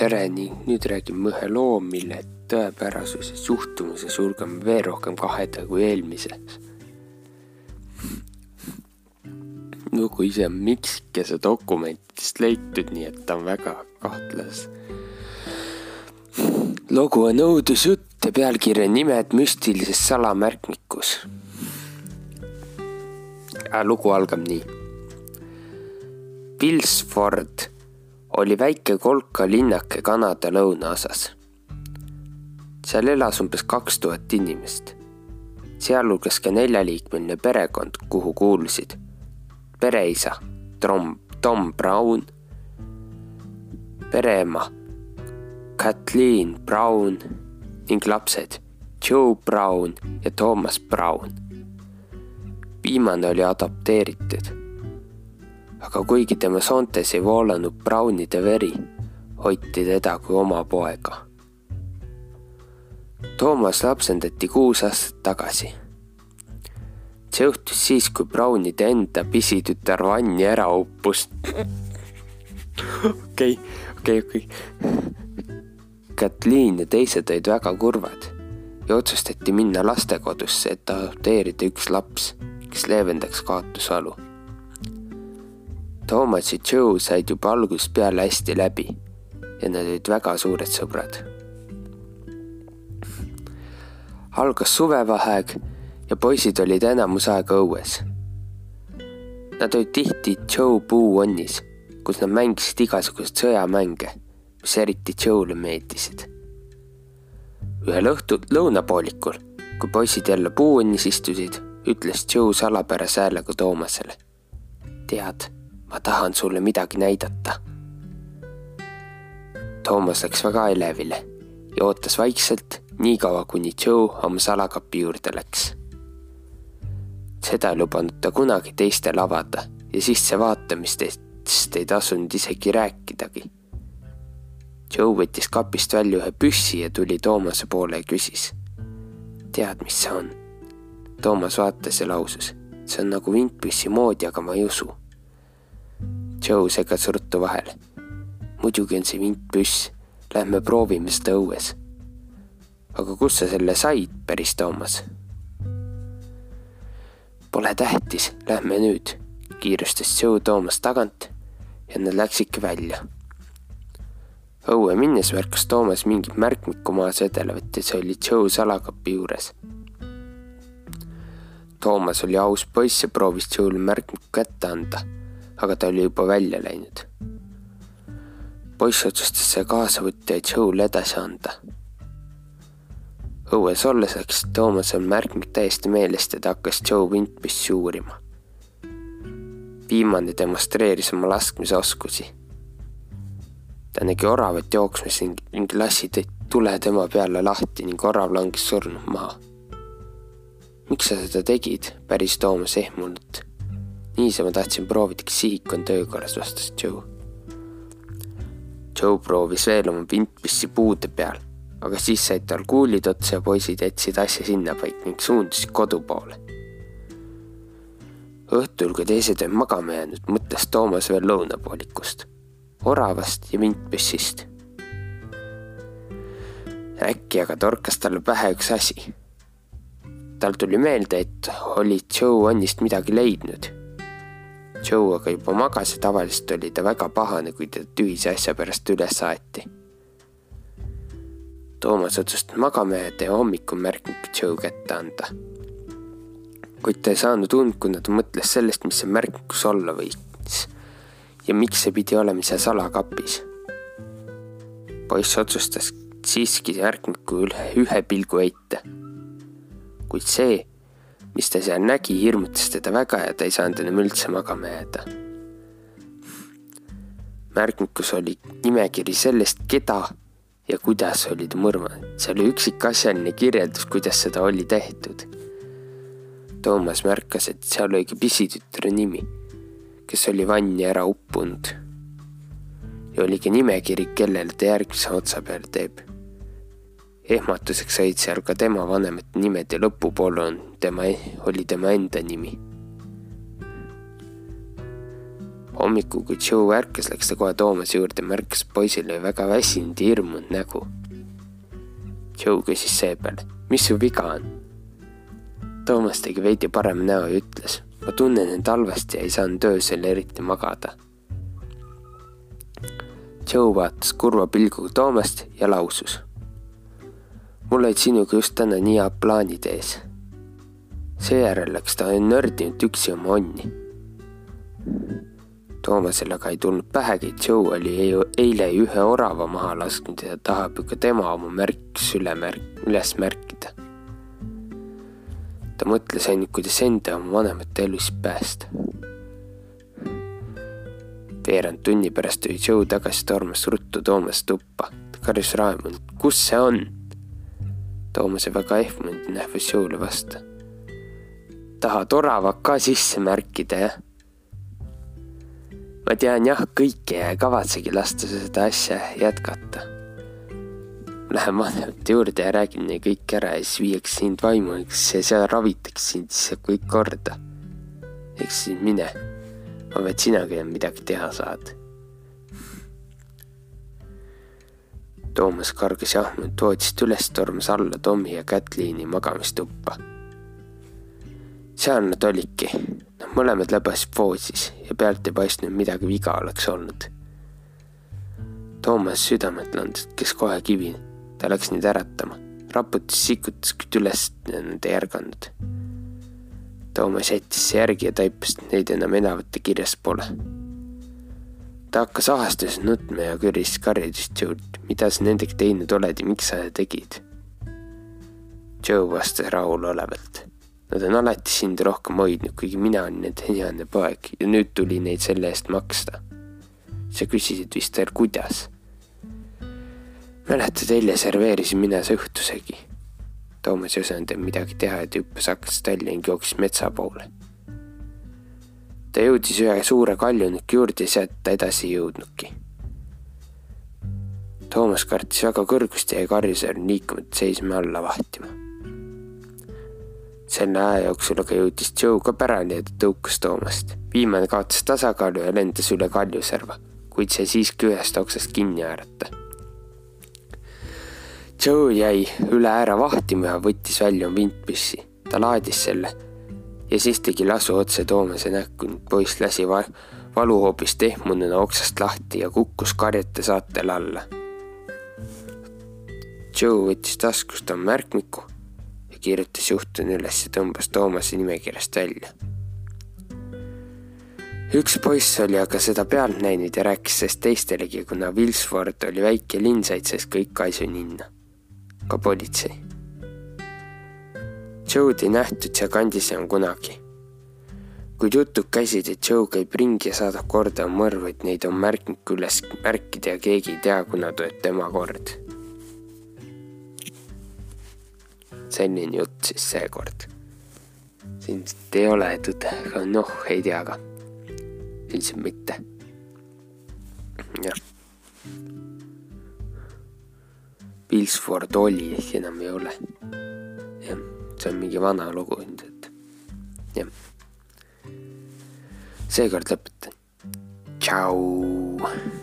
tere ning nüüd räägime ühe loo, mille tõepärasuses juhtumuses julgeme veel rohkem kahelda kui eelmises. lugu ise on miksikese dokumentidest leitud, nii et ta on väga kahtlas. lugu on õudusjutt ja pealkiri on Nimed müstilises salamärkmikus. lugu algab nii. Pillsford oli väike kolka linnake Kanada lõunaosas. seal elas umbes kaks tuhat inimest, sealhulgas ka neljaliikmeline perekond, kuhu kuulusid pereisa Tom, Tom Brown, pereema Kathleen Brown ning lapsed Joe Brown ja Thomas Brown. viimane oli adopteeritud aga kuigi tema soontes ei voolanud Brownide veri, hoiti teda kui oma poega. Toomas lapsendati kuus aastat tagasi. see juhtus siis, kui Brownide enda pisitütar vanni ära uppus. okei, okei, okei. Kathleen ja teised olid väga kurvad ja otsustati minna lastekodusse, et adopteerida üks laps, kes leevendaks kaotusvalu Toomas ja Joe said juba algusest peale hästi läbi ja nad olid väga suured sõbrad. algas suvevaheaeg ja poisid olid enamus aega õues. Nad olid tihti Joe puuonnis, kus nad mängisid igasuguseid sõjamänge, mis eriti Joe'le meeldisid. ühel õhtul lõunapoolikul, kui poisid jälle puuonnis istusid, ütles Joe salapärase häälega Toomasele. tead ma tahan sulle midagi näidata. Toomas läks väga elevile ja ootas vaikselt niikaua, kuni Joe oma salakapi juurde läks. seda ei lubanud ta kunagi teistele avada ja sissevaatamistest ei tasunud isegi rääkidagi. Joe võttis kapist välja ühe püssi ja tuli Toomase poole ja küsis. tead, mis see on? Toomas vaatas ja lausus, see on nagu vintpüssi moodi, aga ma ei usu Joe segas ruttu vahele. muidugi on see vintpüss, lähme proovime seda õues. aga kust sa selle said, päris Toomas? Pole tähtis, lähme nüüd, kiirustas Joe Toomas tagant ja nad läksidki välja. õue minnes märkas Toomas mingit märkmikku maas vedelevat ja see oli Joe salakapi juures. Toomas oli aus poiss ja proovis Joe'le märkmikku kätte anda aga ta oli juba välja läinud. poiss otsustas see kaasa võtta ja Joe'le edasi anda. õues olles läks Toomasel märkmik täiesti meelest ja ta hakkas Joe vintpüssi uurima. viimane demonstreeris oma laskmisoskusi. ta nägi oravat jooksmas ning lasi tule tema peale lahti ning orav langes surnult maha. miks sa seda tegid, päris Toomas ehmunult niisama tahtsin proovida, kas sihik on töökorras, vastas Joe. Joe proovis veel oma vintpüssi puude peal, aga siis said tal kuulid otsa ja poisid jätsid asja sinnapaika ning suundusid kodu poole. õhtul, kui teised olid magama jäänud, mõtles Toomas veel lõunapoolikust, oravast ja vintpüssist. äkki aga torkas talle pähe üks asi. tal tuli meelde, et oli Joe Annist midagi leidnud Joe aga juba magas ja tavaliselt oli ta väga pahane, kui ta tühise asja pärast üles aeti. Toomas otsustas ja hommikul märkmik Joe kätte anda. kuid ta ei saanud und, kuna ta mõtles sellest, mis see märkmikus olla võiks ja miks see pidi olema seal salakapis. poiss otsustas siiski märkmiku üle ühe pilgu heita. kuid see mis ta seal nägi, hirmutas teda väga ja ta ei saanud enam üldse magama jääda. märkmikus oli nimekiri sellest, keda ja kuidas oli ta mõrvanud. see oli üksikasjaline kirjeldus, kuidas seda oli tehtud. Toomas märkas, et seal oli ka pisitütre nimi, kes oli vanni ära uppunud. ja oli ka nimekiri, kellele ta järgmise otsa peale teeb ehmatuseks olid seal ka tema vanemate nimed ja lõpupool on tema, oli tema enda nimi. hommikul, kui Joe ärkas, läks ta kohe Toomase juurde, märkas, poisil oli väga väsinud ja hirmunud nägu. Joe küsis seepeale, mis su viga on? Toomas tegi veidi parema näo ja ütles, ma tunnen end halvasti ja ei saanud öösel eriti magada. Joe vaatas kurva pilguga Toomast ja lausus. Mul olid sinuga just täna nii head plaanid ees. seejärel läks ta nördinud üksi oma onni Toomasele aga ei tulnud pähegi, et Joe oli eile ühe orava maha lasknud ja tahab ju ka tema oma märkis üle märk-, üles märkida. ta mõtles ainult, kuidas enda oma vanemate elusid päästa. veerand tunni pärast tuli Joe tagasi, tormas ruttu Toomase tuppa. ta karjus raemunult, kus see on? Toomase väga ehmunud nähvas Joe'le vastu. tahad orava ka sisse märkida, jah? ma tean jah kõike ja ei kavatsegi lasta seda asja jätkata. Lähen vanemate juurde ja räägin neile kõik ära ja siis viiakse sind vaimuks ja seal ravitakse sind, siis kõik korda. eks siis mine. et sinagi enam midagi teha saad. Toomas kargas jahmunud voodist üles, tormas alla Tommi ja Kätliini magamistuppa. seal nad olidki mõlemad läbasid voodis ja pealt ei paistnud midagi viga oleks olnud. Toomas südametlanud, kes kohe kivi, ta läks neid äratama, raputas, sikutas, kuid üles nad ei ärganud. Toomas jättis järgi ja taipas neid enam enavate kirjas pole. Ta hakkas ahastuses nutma ja kõris karjudest Joe'd, mida sa nendega teinud oled ja miks sa seda tegid. Joe vastas rahulolevalt Nad on alati sind rohkem hoidnud, kuigi mina olin nende heane poeg ja nüüd tuli neid selle eest maksta. sa küsisid vist veel, kuidas? mäletad, eile serveerisin mina see õhtusegi. Toomas ei osanud midagi teha ja hüppas aknast välja ning jooksis metsa poole. Ta jõudis ühe suure kaljuniku juurde ja sealt ta edasi ei jõudnudki. Toomas kartis väga kõrgust ja jäi karjusel liikumata seisma alla vahtima selle aja jooksul aga jõudis Joe ka pärani ja ta tõukas Toomast. viimane kaotas tasakaalu ja lendas üle kaljuserva, kuid sai siiski ühest oksast kinni haarata. Joe jäi üle ääre vahtima ja võttis välja vintpüssi. ta laadis selle ja siis tegi lasu otse Toomase näkku ning poiss lasi va valuhoobist ehmununa oksast lahti ja kukkus karjate saatel alla. Joe võttis taskust oma märkmiku kirjutas juhtunu üles ja tõmbas Toomase nimekirjast välja. üks poiss oli aga seda pealt näinud ja rääkis sellest teistelegi, kuna Wilsford oli väike linn, said sellest kõik aisuninna, ka politsei. Joe'd ei nähtud sealkandis enam kunagi. kuid jutud käisid, et Joe käib ringi ja saadab korda mõrvu, et neid on märknud üles märkida ja keegi ei tea, kuna tuleb tema kord selline jutt siis seekord. siin ei ole tõde, aga noh, ei tea ka. ilmselt mitte. jah. Pilsford oli, enam ei ole. See on mingi vana lugu ilmselt. jah. seekord lõpetan. tšau.